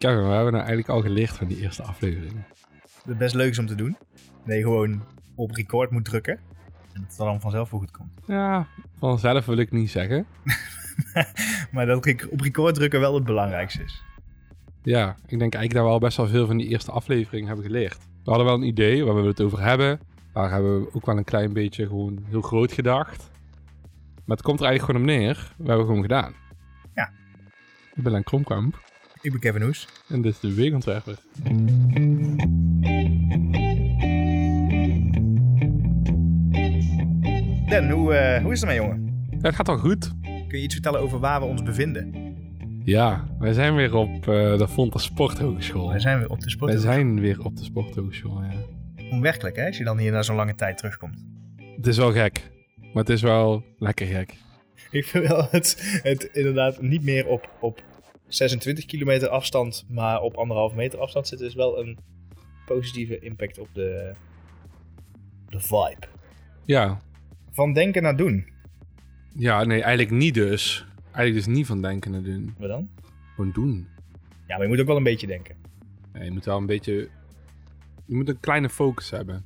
Kevin, we hebben nou eigenlijk al geleerd van die eerste aflevering. Het best leuk is om te doen. Dat je gewoon op record moet drukken. En dat het dan vanzelf wel goed komt. Ja, vanzelf wil ik niet zeggen. maar dat ik op record drukken wel het belangrijkste is. Ja, ik denk eigenlijk dat we al best wel veel van die eerste aflevering hebben geleerd. We hadden wel een idee waar we het over hebben. Daar hebben we ook wel een klein beetje gewoon heel groot gedacht. Maar het komt er eigenlijk gewoon op neer. We hebben gewoon gedaan. Ja. Ik ben Len Kromkamp. Ik ben Kevin Hoes. En dit is de weekontwerper. Den, hoe, eh, hoe is het ermee, jongen? Ja, het gaat al goed. Kun je iets vertellen over waar we ons bevinden? Ja, wij zijn weer op uh, de Fonta Sporthogeschool. Wij zijn weer op de Wij sporthogeschool. zijn weer op de Sporthogeschool, ja. Onwerkelijk, hè? Als je dan hier na zo'n lange tijd terugkomt. Het is wel gek. Maar het is wel lekker gek. Ik vind wel het, het inderdaad niet meer op, op 26 kilometer afstand, maar op anderhalf meter afstand zitten, is wel een positieve impact op de, de vibe. Ja. Van denken naar doen. Ja, nee, eigenlijk niet dus. Eigenlijk dus niet van denken naar doen. Wat dan? Gewoon doen. Ja, maar je moet ook wel een beetje denken. Ja, je moet wel een beetje... Je moet een kleine focus hebben.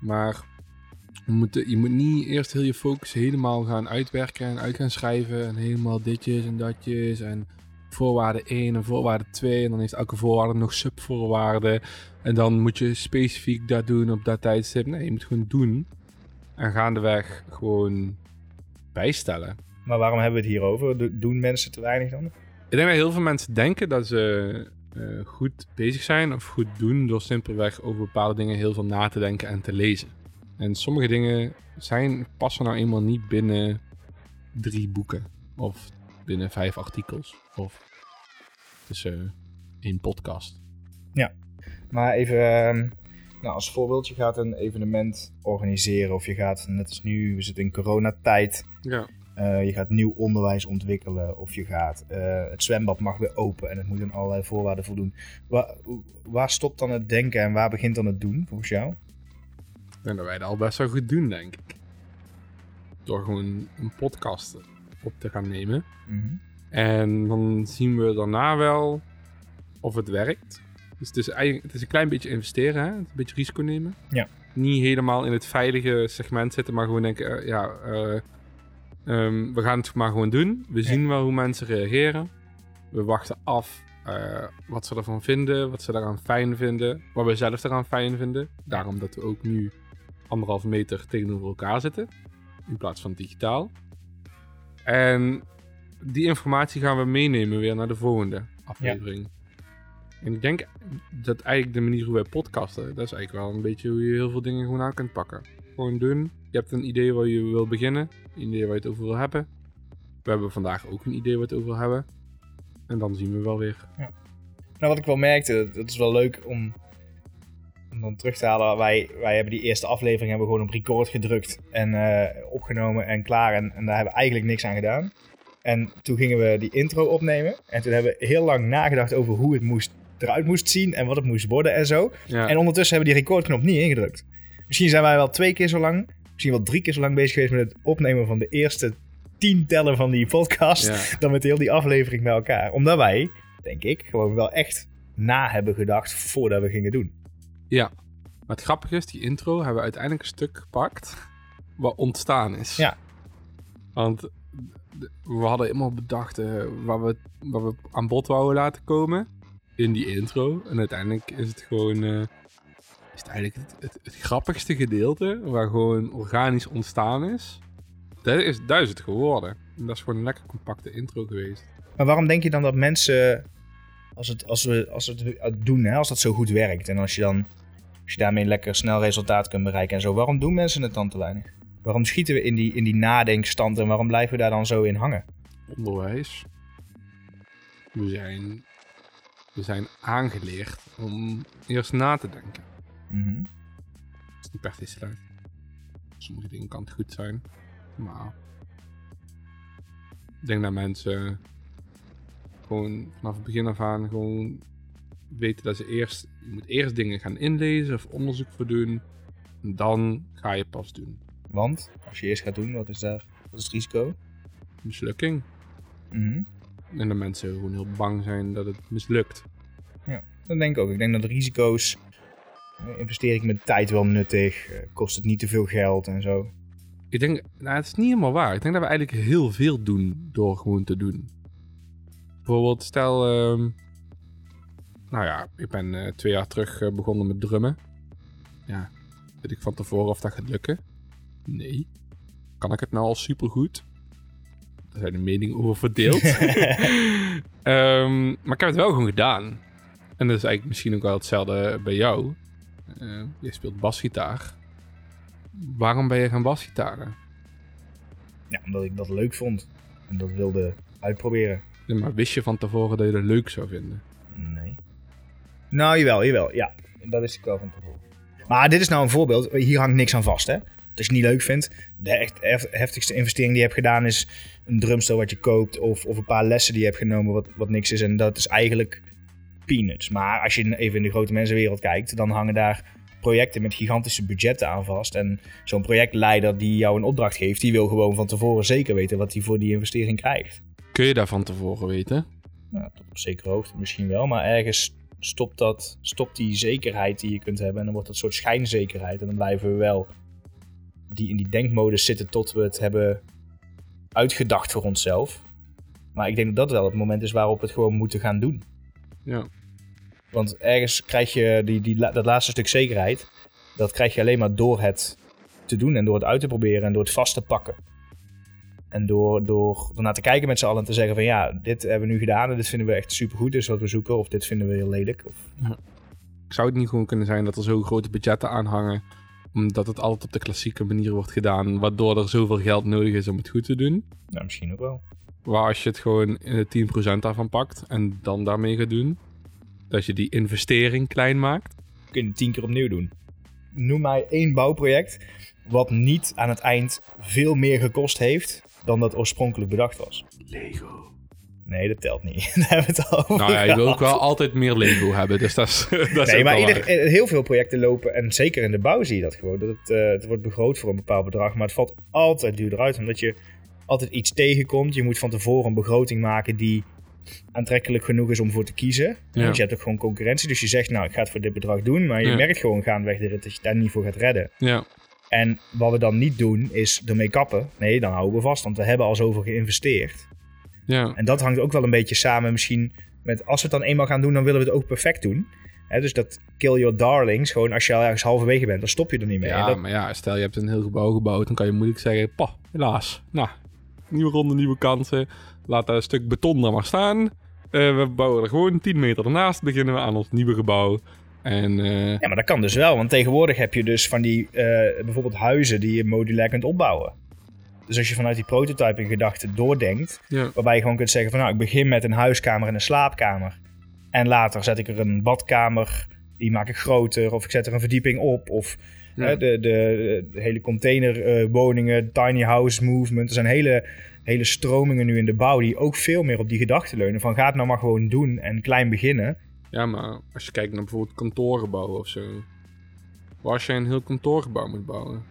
Maar je moet, je moet niet eerst heel je focus helemaal gaan uitwerken en uit gaan schrijven. En helemaal ditjes en datjes. En voorwaarde 1 en voorwaarde 2. En dan heeft elke voorwaarde nog subvoorwaarden. En dan moet je specifiek dat doen op dat tijdstip. Nee, je moet gewoon doen. En gaandeweg gewoon bijstellen. Maar waarom hebben we het hier over? Do- Doen mensen te weinig dan? Ik denk dat heel veel mensen denken dat ze eh, goed bezig zijn of goed doen door simpelweg over bepaalde dingen heel veel na te denken en te lezen. En sommige dingen zijn, passen nou eenmaal niet binnen drie boeken of binnen vijf artikels of tussen één podcast. Maar even ehm, nou, als voorbeeld, je gaat een evenement organiseren of je gaat, net als nu, we zitten in coronatijd, Ja. eh, je gaat nieuw onderwijs ontwikkelen of je gaat, eh, het zwembad mag weer open en het moet aan allerlei voorwaarden voldoen. Waar, waar stopt dan het denken en waar begint dan het doen volgens jou? Denk dat wij dat al best wel goed doen, denk ik. Door gewoon een podcast op te gaan nemen. En dan zien we daarna wel of het werkt. Dus het is, eigenlijk, het is een klein beetje investeren, hè? een beetje risico nemen. Ja. Niet helemaal in het veilige segment zitten, maar gewoon denken, eh, ja, eh, ehm, we gaan het maar gewoon doen. We Ja. zien wel hoe mensen reageren. We wachten af eh, wat ze ervan vinden, wat ze eraan fijn vinden, wat we zelf eraan fijn vinden. Daarom dat we ook nu anderhalve meter tegenover elkaar zitten, in plaats van digitaal. En die informatie gaan we meenemen weer naar de volgende aflevering. En ik denk dat eigenlijk de manier hoe wij podcasten, dat is eigenlijk wel een beetje hoe je heel veel dingen gewoon aan kunt pakken. Gewoon doen. Je hebt een idee waar je wil beginnen, een idee waar je het over wil hebben. We hebben vandaag ook een idee waar we het over wil hebben. En dan zien we wel weer. Nou, wat ik wel merkte, dat is wel leuk om, om dan terug te halen. Wij, wij hebben die eerste aflevering hebben we gewoon op record gedrukt en eh, opgenomen en klaar. En, en daar hebben we eigenlijk niks aan gedaan. En toen gingen we die intro opnemen. En toen hebben we heel lang nagedacht over hoe het moest, eruit moest zien en wat het moest worden en zo. Ja, En ondertussen hebben we die recordknop niet ingedrukt. Misschien zijn wij wel twee keer zo lang, misschien wel drie keer zo lang bezig geweest met het opnemen van de eerste tien tellen van die podcast. ja. dan met heel die aflevering bij elkaar. Omdat wij, denk ik, gewoon wel echt na hebben gedacht voordat we gingen doen. ja. Maar het grappige is, die intro hebben we uiteindelijk een stuk gepakt wat ontstaan is. Ja. Want we hadden helemaal bedacht eh, waar, we, waar we aan bod wouden laten komen in die intro. En uiteindelijk is het gewoon eh, is het eigenlijk het, het, grappigste gedeelte waar gewoon organisch ontstaan is. Dat is, dat is het geworden. En dat is gewoon een lekker compacte intro geweest. Maar waarom denk je dan dat mensen, als het, als we, als we het doen, hè, als dat zo goed werkt en als je dan als je daarmee lekker snel resultaat kunt bereiken en zo, waarom doen mensen het dan te weinig? Waarom schieten we in die, in die nadenkstand en waarom blijven we daar dan zo in hangen? Onderwijs. We zijn, we zijn aangeleerd om eerst na te denken. Mhm. Dat is niet per se slecht. Sommige dingen kan het goed zijn. Maar ik denk dat mensen gewoon vanaf het begin af aan gewoon weten dat ze eerst, je moet eerst dingen gaan inlezen of onderzoek voor doen. En dan ga je pas doen. Want als je eerst gaat doen, wat is daar? Wat is het risico? Mislukking. Mhm. En dat mensen gewoon heel bang zijn dat het mislukt. Dat denk ik ook. Ik denk dat de risico's, eh, investeer ik mijn tijd wel nuttig, eh, kost het niet te veel geld en zo. Ik denk, nou, het is niet helemaal waar. Ik denk dat we eigenlijk heel veel doen door gewoon te doen. Bijvoorbeeld, stel, ehm, nou ja, ik ben eh, twee jaar terug begonnen met drummen. Ja, weet ik van tevoren of dat gaat lukken? Nee. Kan ik het nou al supergoed? Daar zijn de meningen over verdeeld. Ehm, maar ik heb het wel gewoon gedaan. En dat is eigenlijk misschien ook wel hetzelfde bij jou. Eh, je speelt basgitaar. Waarom ben je gaan basgitaren? Ja, omdat ik dat leuk vond en dat wilde uitproberen. Ja, maar wist je van tevoren dat je dat leuk zou vinden? Nee. Nou, jawel, jawel. Ja, dat wist ik wel van tevoren. Maar dit is nou een voorbeeld. Hier hangt niks aan vast, hè. Als je niet leuk vindt, de echt hef- heftigste investering die je hebt gedaan is een drumstel wat je koopt of, of een paar lessen die je hebt genomen wat, wat niks is. En dat is eigenlijk peanuts. Maar als je even in de grote mensenwereld kijkt, dan hangen daar projecten met gigantische budgetten aan vast. En zo'n projectleider die jou een opdracht geeft, die wil gewoon van tevoren zeker weten wat hij voor die investering krijgt. Kun je daar van tevoren weten? Nou, tot op zekere hoogte misschien wel, maar ergens stopt, dat, stopt die zekerheid die je kunt hebben. En dan wordt dat soort schijnzekerheid. En dan blijven we wel die, in die denkmodus zitten tot we het hebben uitgedacht voor onszelf. Maar ik denk dat dat wel het moment is waarop we het gewoon moeten gaan doen. Ja. Want ergens krijg je die, die, dat laatste stuk zekerheid. Dat krijg je alleen maar door het te doen en door het uit te proberen en door het vast te pakken. En door, door ernaar te kijken met z'n allen en te zeggen van ja, dit hebben we nu gedaan en dit vinden we echt supergoed, dus wat we zoeken. Of dit vinden we heel lelijk. Of, Zou het niet gewoon kunnen zijn dat er zo grote budgetten aan hangen, omdat het altijd op de klassieke manier wordt gedaan, waardoor er zoveel geld nodig is om het goed te doen? nou, misschien ook wel. Waar als je het gewoon in de 10% daarvan pakt en dan daarmee gaat doen, dat je die investering klein maakt. Kun je het tien keer opnieuw doen. Noem mij één bouwproject wat niet aan het eind veel meer gekost heeft dan dat oorspronkelijk bedacht was. Lego. Nee, dat telt niet. Daar hebben we het al over Nou ja, je wil ook wel altijd meer Lego hebben, dus dat is, dat Nee, maar ieder, eh, heel veel projecten lopen, en zeker in de bouw zie je dat gewoon, dat het, eh, het wordt begroot voor een bepaald bedrag, maar het valt altijd duurder uit, omdat je altijd iets tegenkomt. Je moet van tevoren een begroting maken die aantrekkelijk genoeg is om voor te kiezen. Ja. Want je hebt ook gewoon concurrentie, dus je zegt, nou, ik ga het voor dit bedrag doen, maar je Ja. merkt gewoon gaandeweg de rit dat je daar niet voor gaat redden. Ja, En wat we dan niet doen, is ermee kappen. Nee, dan houden we vast, want we hebben al zoveel geïnvesteerd. Ja, En dat hangt ook wel een beetje samen misschien met als we het dan eenmaal gaan doen, dan willen we het ook perfect doen. Dus dat kill your darlings, gewoon als je al ergens halverwege bent, dan stop je er niet mee. ja, dat- maar ja, stel je hebt een heel gebouw gebouwd, dan kan je moeilijk zeggen, pa, helaas. Nou, nieuwe ronde, nieuwe kansen. Laat dat stuk beton er maar staan. Eh, we bouwen er gewoon 10 meter ernaast, beginnen we aan ons nieuwe gebouw. En eh, ja, maar dat kan dus wel, want tegenwoordig heb je dus van die eh, bijvoorbeeld huizen die je modulair kunt opbouwen. Dus als je vanuit die prototyping gedachte doordenkt, ja, waarbij je gewoon kunt zeggen van nou, ik begin met een huiskamer en een slaapkamer. En later zet ik er een badkamer, die maak ik groter, of ik zet er een verdieping op, of Ja. Hè, de, de, de hele containerwoningen, tiny house movement. Er zijn hele, hele stromingen nu in de bouw die ook veel meer op die gedachte leunen. Van ga het nou maar gewoon doen en klein beginnen. ja, maar als je kijkt naar bijvoorbeeld kantoorgebouwen of zo. Waar als je een heel kantoorgebouw moet bouwen.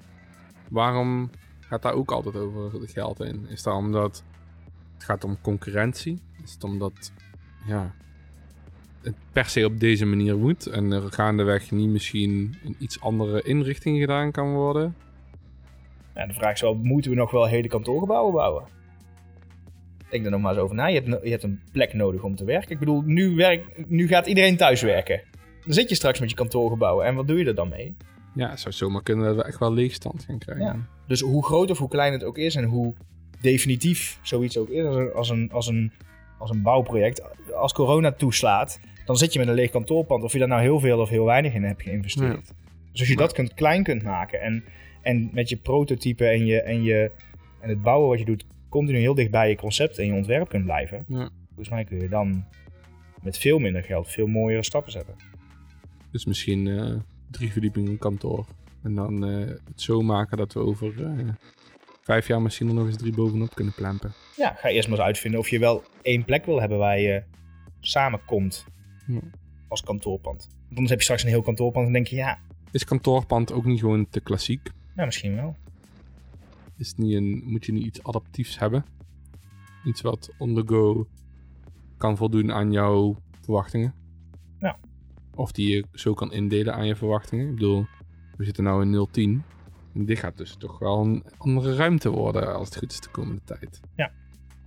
Waarom gaat daar ook altijd over het geld in? Is dat omdat het gaat om concurrentie? Is het omdat, ja, het per se op deze manier moet en er gaandeweg niet misschien een iets andere inrichting gedaan kan worden? Ja, de vraag is wel, moeten we nog wel hele kantoorgebouwen bouwen? Denk er nog maar eens over na. Je hebt, je hebt een plek nodig om te werken. Ik bedoel, nu, werk, nu gaat iedereen thuis werken. Dan zit je straks met je kantoorgebouwen. En wat doe je er dan mee? Ja, het zou zomaar kunnen dat we echt wel leegstand gaan krijgen. Ja. Dus hoe groot of hoe klein het ook is en hoe definitief zoiets ook is als een, als een, als een, als een bouwproject. Als corona toeslaat, dan zit je met een leeg kantoorpand. Of je daar nou heel veel of heel weinig in hebt geïnvesteerd. Dus als je dat kunt, klein kunt maken en, en met je prototype en, je, en, je, en het bouwen wat je doet, continu heel dicht bij je concept en je ontwerp kunt blijven. Ja. Volgens mij kun je dan met veel minder geld veel mooiere stappen zetten. Dus misschien eh, drie verdiepingen kantoor. En dan eh, het zo maken dat we over eh, vijf jaar misschien er nog eens drie bovenop kunnen plempen. Ja, ga eerst maar eens uitvinden of je wel één plek wil hebben waar je samenkomt Ja. als kantoorpand. Want anders heb je straks een heel kantoorpand en denk je, ja, Is kantoorpand ook niet gewoon te klassiek? ja misschien wel. Is het niet een, moet je niet iets adaptiefs hebben? Iets wat on the go kan voldoen aan jouw verwachtingen? Of die je zo kan indelen aan je verwachtingen. Ik bedoel, we zitten nu in 010. En dit gaat dus toch wel een andere ruimte worden als het goed is de komende tijd. Ja.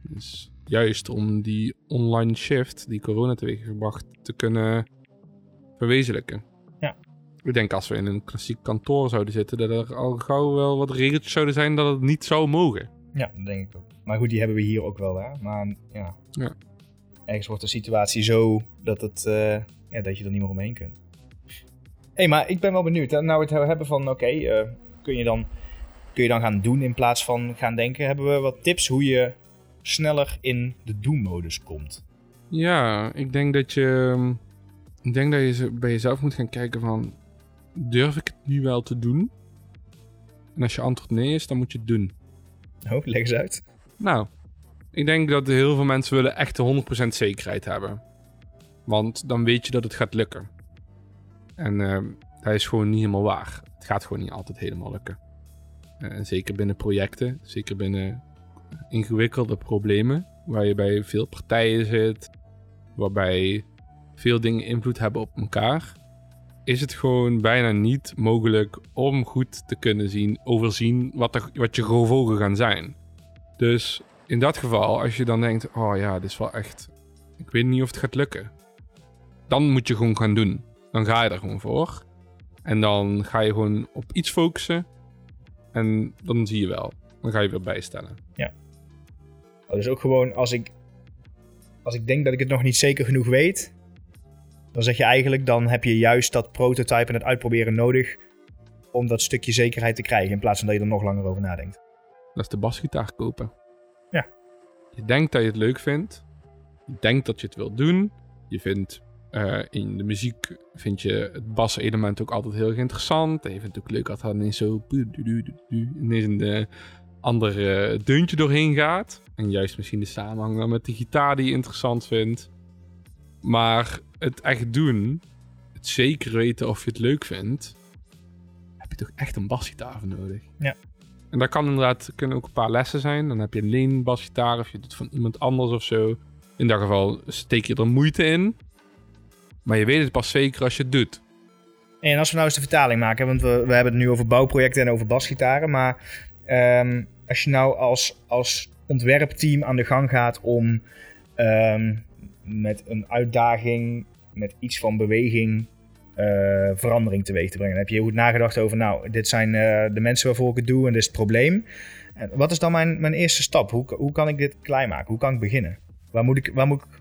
Dus juist om die online shift die corona teweeg heeft gebracht te kunnen verwezenlijken. Ja. Ik denk als we in een klassiek kantoor zouden zitten, dat er al gauw wel wat regeltjes zouden zijn dat het niet zou mogen. Ja, dat denk ik ook. Maar goed, die hebben we hier ook wel, hè. Maar ja, Ja. ergens wordt de situatie zo dat, het, eh, ja, dat je er niet meer omheen kunt. Hé, hey, maar ik ben wel benieuwd. Hè? Nou, het hebben van, oké, eh, kun, je dan, kun je dan gaan doen in plaats van gaan denken? Hebben we wat tips hoe je sneller in de doen-modus komt? Ja, ik denk dat je. Ik denk dat je bij jezelf moet gaan kijken van. Durf ik het nu wel te doen? En als je antwoord nee is, dan moet je het doen. Oh, leg eens uit. Nou, ik denk dat heel veel mensen willen echt de 100% zekerheid hebben. Want dan weet je dat het gaat lukken. En eh, dat is gewoon niet helemaal waar. Het gaat gewoon niet altijd helemaal lukken. Eh, En zeker binnen projecten, zeker binnen ingewikkelde problemen, waar je bij veel partijen zit, waarbij veel dingen invloed hebben op elkaar, is het gewoon bijna niet mogelijk om goed te kunnen zien, overzien wat, er, wat je gevolgen gaan zijn. Dus in dat geval, als je dan denkt, oh ja, dit is wel echt, ik weet niet of het gaat lukken. Dan moet je gewoon gaan doen. Dan ga je er gewoon voor. En dan ga je gewoon op iets focussen. En dan zie je wel. Dan ga je weer bijstellen. Oh, dus ook gewoon als ik, als ik denk dat ik het nog niet zeker genoeg weet, dan zeg je eigenlijk, dan heb je juist dat prototype en het uitproberen nodig om dat stukje zekerheid te krijgen, in plaats van dat je er nog langer over nadenkt. Dat is de basgitaar kopen. Ja. Je denkt dat je het leuk vindt. Je denkt dat je het wilt doen. Je vindt eh, in de muziek vind je het baselement ook altijd heel erg interessant. En je vindt het ook leuk dat er ineens zo ineens een ander eh, deuntje doorheen gaat. En juist misschien de samenhang dan met de gitaar die je interessant vindt. Maar het echt doen, het zeker weten of je het leuk vindt, heb je toch echt een basgitaar voor nodig. Ja. En dat kan inderdaad kunnen ook een paar lessen zijn. Dan heb je een leen basgitaar of je doet van iemand anders of zo. In dat geval steek je er moeite in. Maar je weet het pas zeker als je het doet. En als we nou eens de vertaling maken, want we, we hebben het nu over bouwprojecten en over basgitaren, maar ehm, als je nou als, als ontwerpteam aan de gang gaat om ehm, met een uitdaging, met iets van beweging, eh, verandering teweeg te brengen. Heb je goed nagedacht over, nou, dit zijn eh, de mensen waarvoor ik het doe en dit is het probleem. En wat is dan mijn, mijn eerste stap? Hoe, hoe kan ik dit klein maken? Hoe kan ik beginnen? Waar moet ik, waar moet ik,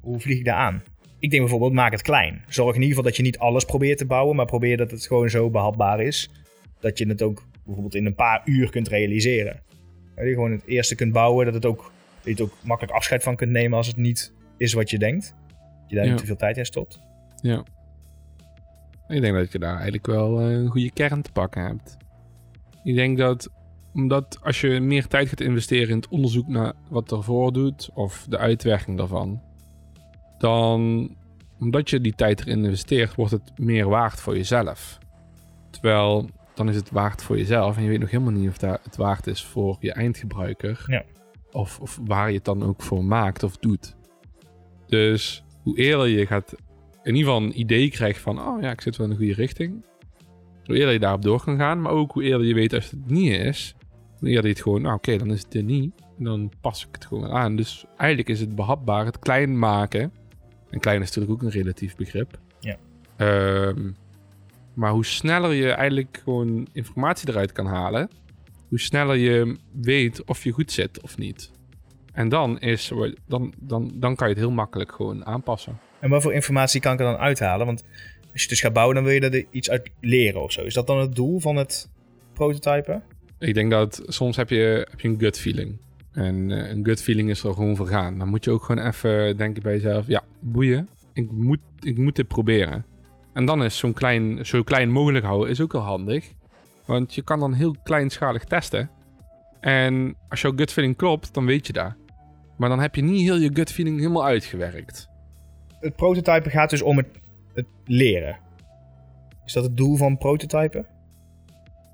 hoe vlieg ik daar aan? Ik denk bijvoorbeeld, maak het klein. Zorg in ieder geval dat je niet alles probeert te bouwen, maar probeer dat het gewoon zo behapbaar is. Dat je het ook bijvoorbeeld in een paar uur kunt realiseren. Dat je gewoon het eerste kunt bouwen, dat, het ook, dat je het ook makkelijk afscheid van kunt nemen als het niet is wat je denkt. Dat je daar Ja. niet te veel tijd in stopt. Ja. Ik denk dat je daar eigenlijk wel eh, een goede kern te pakken hebt. Ik denk dat omdat als je meer tijd gaat investeren in het onderzoek naar wat ervoor doet, of de uitwerking daarvan, dan omdat je die tijd erin investeert, wordt het meer waard voor jezelf. Terwijl dan is het waard voor jezelf en je weet nog helemaal niet of dat het waard is voor je eindgebruiker. Ja. Of, of waar je het dan ook voor maakt of doet. Dus hoe eerder je gaat in ieder geval een idee krijgt van, oh ja, ik zit wel in de goede richting. Hoe eerder je daarop door kan gaan, maar ook hoe eerder je weet als het niet is. Hoe eerder je het gewoon, nou oké, dan is het er niet. En dan pas ik het gewoon aan. Dus eigenlijk is het behapbaar, het klein maken. En klein is natuurlijk ook een relatief begrip. Ja. Ehm, maar hoe sneller je eigenlijk gewoon informatie eruit kan halen, hoe sneller je weet of je goed zit of niet. En dan, is, dan, dan, dan kan je het heel makkelijk gewoon aanpassen. En wat voor informatie kan ik er dan uithalen? Want als je dus gaat bouwen, dan wil je er iets uit leren of zo. Is dat dan het doel van het prototypen? Ik denk dat soms heb je, heb je een gut feeling. En eh, een gut feeling is er gewoon vergaan. Dan moet je ook gewoon even denken bij jezelf: ja, boeien. Ik moet, ik moet dit proberen. En dan is zo'n klein, zo klein mogelijk houden is ook wel handig. Want je kan dan heel kleinschalig testen. En als jouw gut feeling klopt, dan weet je dat. Maar dan heb je niet heel je gut feeling helemaal uitgewerkt. Het prototypen gaat dus om het, het leren. Is dat het doel van prototypen?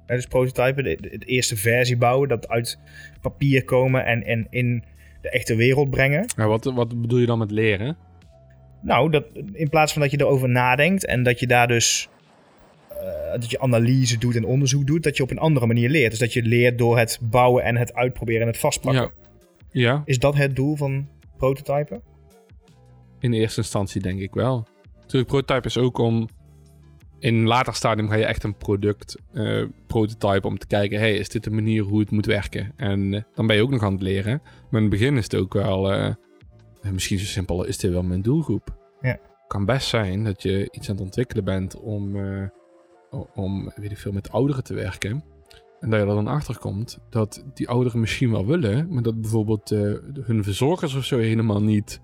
Ja, dus prototypen, de, eerste versie bouwen, dat uit papier komen en, en in de echte wereld brengen. Maar wat, wat bedoel je dan met leren? Nou, dat, in plaats van dat je erover nadenkt en dat je daar dus eh, dat je analyse doet en onderzoek doet, dat je op een andere manier leert. Dus dat je leert door het bouwen en het uitproberen en het vastpakken. Ja. ja, Is dat het doel van prototypen? in eerste instantie denk ik wel. Natuurlijk, prototype is ook om... In een later stadium ga je echt een product eh prototypen om te kijken... hey, is dit de manier hoe het moet werken? En eh, dan ben je ook nog aan het leren. Maar in het begin is het ook wel... eh, misschien zo simpel, is dit wel mijn doelgroep? Ja. kan best zijn dat je iets aan het ontwikkelen bent om, om weet ik veel, met ouderen te werken. En dat je er dan achter komt dat die ouderen misschien wel willen, maar dat bijvoorbeeld hun verzorgers of zo helemaal niet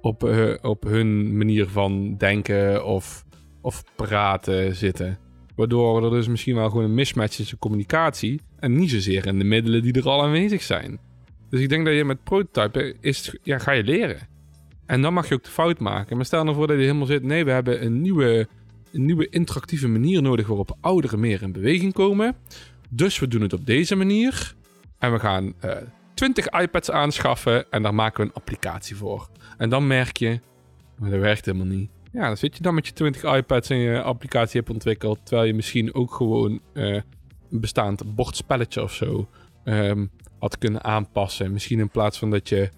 op, op hun manier van denken of, of praten zitten. Waardoor er dus misschien wel gewoon een mismatch is in communicatie en niet zozeer in de middelen die er al aanwezig zijn. Dus ik denk dat je met prototypen is, ja, ga je leren. En dan mag je ook de fout maken. Maar stel nou voor dat je helemaal zit. Nee, we hebben een nieuwe, een nieuwe interactieve manier nodig waarop ouderen meer in beweging komen. Dus we doen het op deze manier. En we gaan eh 20 iPads aanschaffen en daar maken we een applicatie voor. En dan merk je, maar dat werkt helemaal niet. Ja, dan zit je dan met je 20 iPads en je applicatie hebt ontwikkeld. Terwijl je misschien ook gewoon eh, een bestaand bordspelletje of zo ehm, had kunnen aanpassen. Misschien in plaats van dat je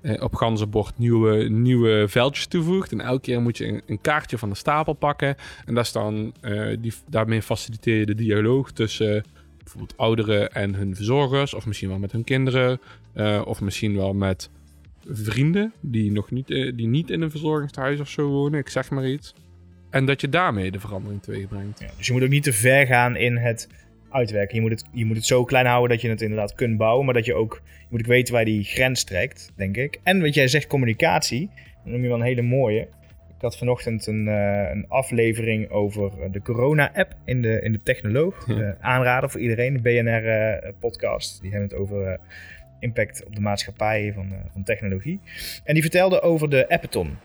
eh, op ganzenbord nieuwe, nieuwe veldjes toevoegt. En elke keer moet je een, kaartje van de stapel pakken. En daar staan, eh, die, daarmee faciliteer je de dialoog tussen bijvoorbeeld ouderen en hun verzorgers. Of misschien wel met hun kinderen. of misschien wel met vrienden die, nog niet, eh, die niet in een verzorgingstehuis of zo wonen. Ik zeg maar iets. En dat je daarmee de verandering teweeg brengt. Ja, dus je moet ook niet te ver gaan in het uitwerken. Je moet het, je moet het zo klein houden dat je het inderdaad kunt bouwen. Maar dat je ook, je moet ook weten waar die grens trekt, denk ik. En wat jij zegt, communicatie. Dan noem je wel een hele mooie. Ik had vanochtend een, eh, een aflevering over eh, de corona-app in de, in de Technoloog. Ja. Aanrader voor iedereen, de BNR-podcast. die hebben het over impact op de maatschappij van, eh, van technologie. En die vertelde over de Appathon.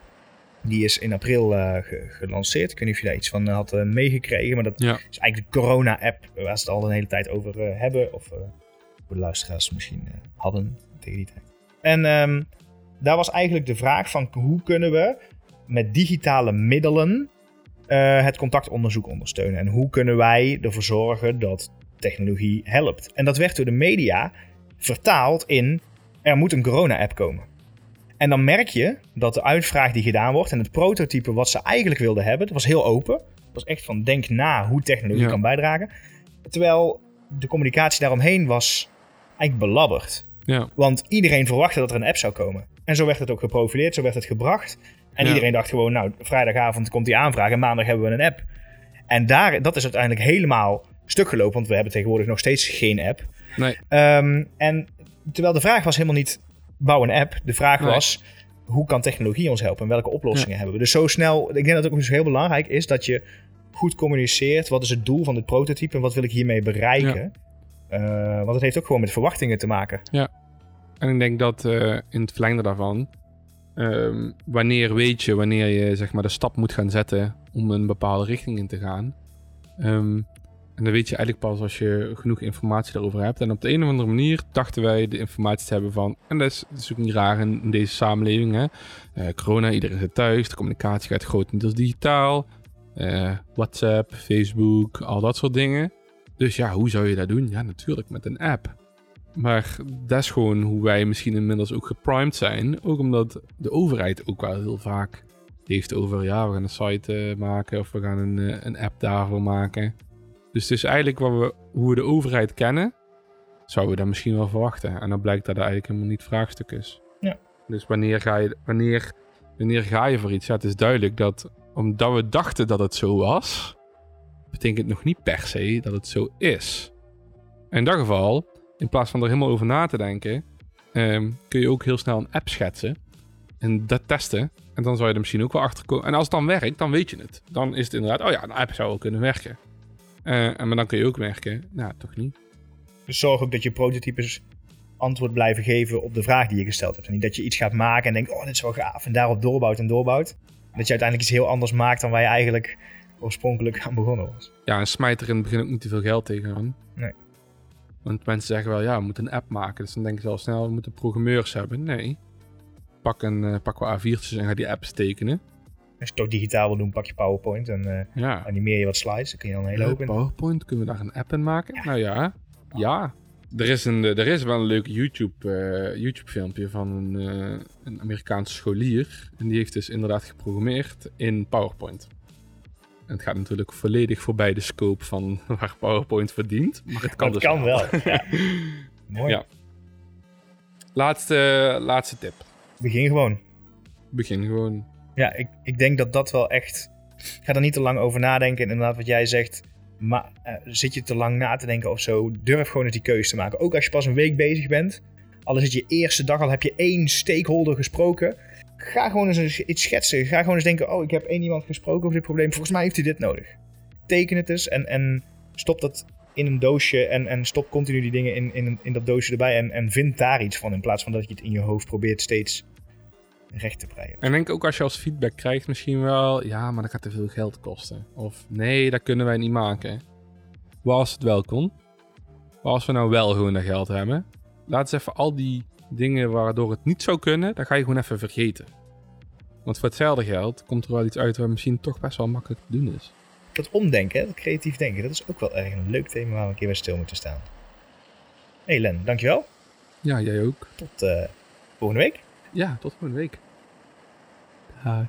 Die is in april eh, ge- gelanceerd. Ik weet niet of je daar iets van eh, had meegekregen. Maar dat Ja. is eigenlijk de corona-app waar ze het al een hele tijd over hebben. Of de luisteraars misschien hadden tegen die tijd. En ehm, daar was eigenlijk de vraag van hoe kunnen we met digitale middelen het contactonderzoek ondersteunen. En hoe kunnen wij ervoor zorgen dat technologie helpt. En dat werd door de media vertaald in er moet een corona-app komen. En dan merk je dat de uitvraag die gedaan wordt en het prototype wat ze eigenlijk wilden hebben, dat was heel open. Het was echt van denk na hoe technologie Ja. kan bijdragen. Terwijl de communicatie daaromheen was eigenlijk belabberd. Ja. Want iedereen verwachtte dat er een app zou komen. En zo werd het ook geprofileerd, zo werd het gebracht. En Ja. iedereen dacht gewoon, nou, vrijdagavond komt die aanvraag en maandag hebben we een app. En daar, dat is uiteindelijk helemaal stuk gelopen, want we hebben tegenwoordig nog steeds geen app. Nee. Ehm, en terwijl de vraag was helemaal niet, bouw een app. De vraag Nee. was, hoe kan technologie ons helpen en welke oplossingen hebben we? Dus zo snel, ik denk dat het ook heel belangrijk is dat je goed communiceert. Wat is het doel van dit prototype en wat wil ik hiermee bereiken? Eh, want het heeft ook gewoon met verwachtingen te maken. En ik denk dat eh, in het verlengde daarvan, ehm, wanneer weet je wanneer je zeg maar de stap moet gaan zetten om een bepaalde richting in te gaan. Ehm, en dan weet je eigenlijk pas als je genoeg informatie daarover hebt. En op de een of andere manier dachten wij de informatie te hebben van, en dat is, dat ook niet raar in, deze samenleving. Hè? Eh, corona, iedereen zit thuis, de communicatie gaat grotendeels digitaal. Eh, WhatsApp, Facebook, al dat soort dingen. Dus ja, hoe zou je dat doen? Ja, natuurlijk met een app. Maar dat is gewoon hoe wij misschien inmiddels ook geprimed zijn. Ook omdat de overheid ook wel heel vaak heeft over... ja, we gaan een site eh, maken of we gaan een, een app daarvoor maken. Dus het is eigenlijk wat we, hoe we de overheid kennen... zouden we dat misschien wel verwachten. En dan blijkt dat dat eigenlijk helemaal niet het vraagstuk is. Ja. Dus wanneer ga, je, wanneer, wanneer ga je voor iets? Ja, het is duidelijk dat omdat we dachten dat het zo was... betekent nog niet per se dat het zo is. In dat geval in plaats van er helemaal over na te denken, ehm, kun je ook heel snel een app schetsen en dat testen. En dan zou je er misschien ook wel achter komen. En als het dan werkt, dan weet je het. Dan is het inderdaad, oh ja, een app zou wel kunnen werken. Eh, en maar dan kun je ook werken. Nou, toch niet. Dus zorg ook dat je prototypes antwoord blijven geven op de vraag die je gesteld hebt. En niet dat je iets gaat maken en denkt, oh, dit is wel gaaf. En daarop doorbouwt en doorbouwt. Dat je uiteindelijk iets heel anders maakt dan waar je eigenlijk oorspronkelijk aan begonnen was. Ja, en smijt er in het begin ook niet te veel geld tegenaan. Nee. Want mensen zeggen wel, ja, we moeten een app maken. Dus dan denken ze al snel, we moeten programmeurs hebben. Nee. Pak, een, eh, pak wel A4'tjes en ga die apps tekenen. Als je het toch digitaal wil doen, pak je PowerPoint en eh, Ja. animeer je wat slides. Dan kun je dan een hele hoop in. PowerPoint, kunnen we daar een app in maken? Nou ja, ja. Er is, een, er is wel een leuk YouTube, eh, YouTube filmpje van een, eh, een Amerikaanse scholier. En die heeft dus inderdaad geprogrammeerd in PowerPoint. En het gaat natuurlijk volledig voorbij de scope van waar PowerPoint verdient. Maar het kan Dat dus kan wel. Ja. Mooi. Ja. Laatste, laatste tip. Begin gewoon. Begin gewoon. Ja, ik, ik denk dat dat wel echt... Ga er niet te lang over nadenken. En inderdaad, wat jij zegt... Maar eh, zit je te lang na te denken of zo? Durf gewoon eens die keuze te maken. Ook als je pas een week bezig bent. Al is het je eerste dag, al heb je één stakeholder gesproken. Ga gewoon eens iets schetsen. Ga gewoon eens denken... Oh, ik heb één iemand gesproken over dit probleem. Volgens mij heeft hij dit nodig. Teken het eens en, en stop dat in een doosje. En, en stop continu die dingen in, in, in dat doosje erbij. En, en vind daar iets van. In plaats van dat je het in je hoofd probeert steeds recht te breien. En denk ook als je als feedback krijgt misschien wel... Ja, maar dat gaat te veel geld kosten. Of nee, dat kunnen wij niet maken. Waar als het wel kon. Maar als we nou wel gewoon dat geld hebben... Laat eens even al die dingen waardoor het niet zou kunnen... Dat ga je gewoon even vergeten. Want voor hetzelfde geld komt er wel iets uit... waar misschien toch best wel makkelijk te doen is. Dat omdenken, dat creatief denken, dat is ook wel erg een leuk thema waar we een keer bij stil moeten staan. Hey Len, dankjewel. Ja, jij ook. Tot eh, volgende week. Ja, tot volgende week. Dag.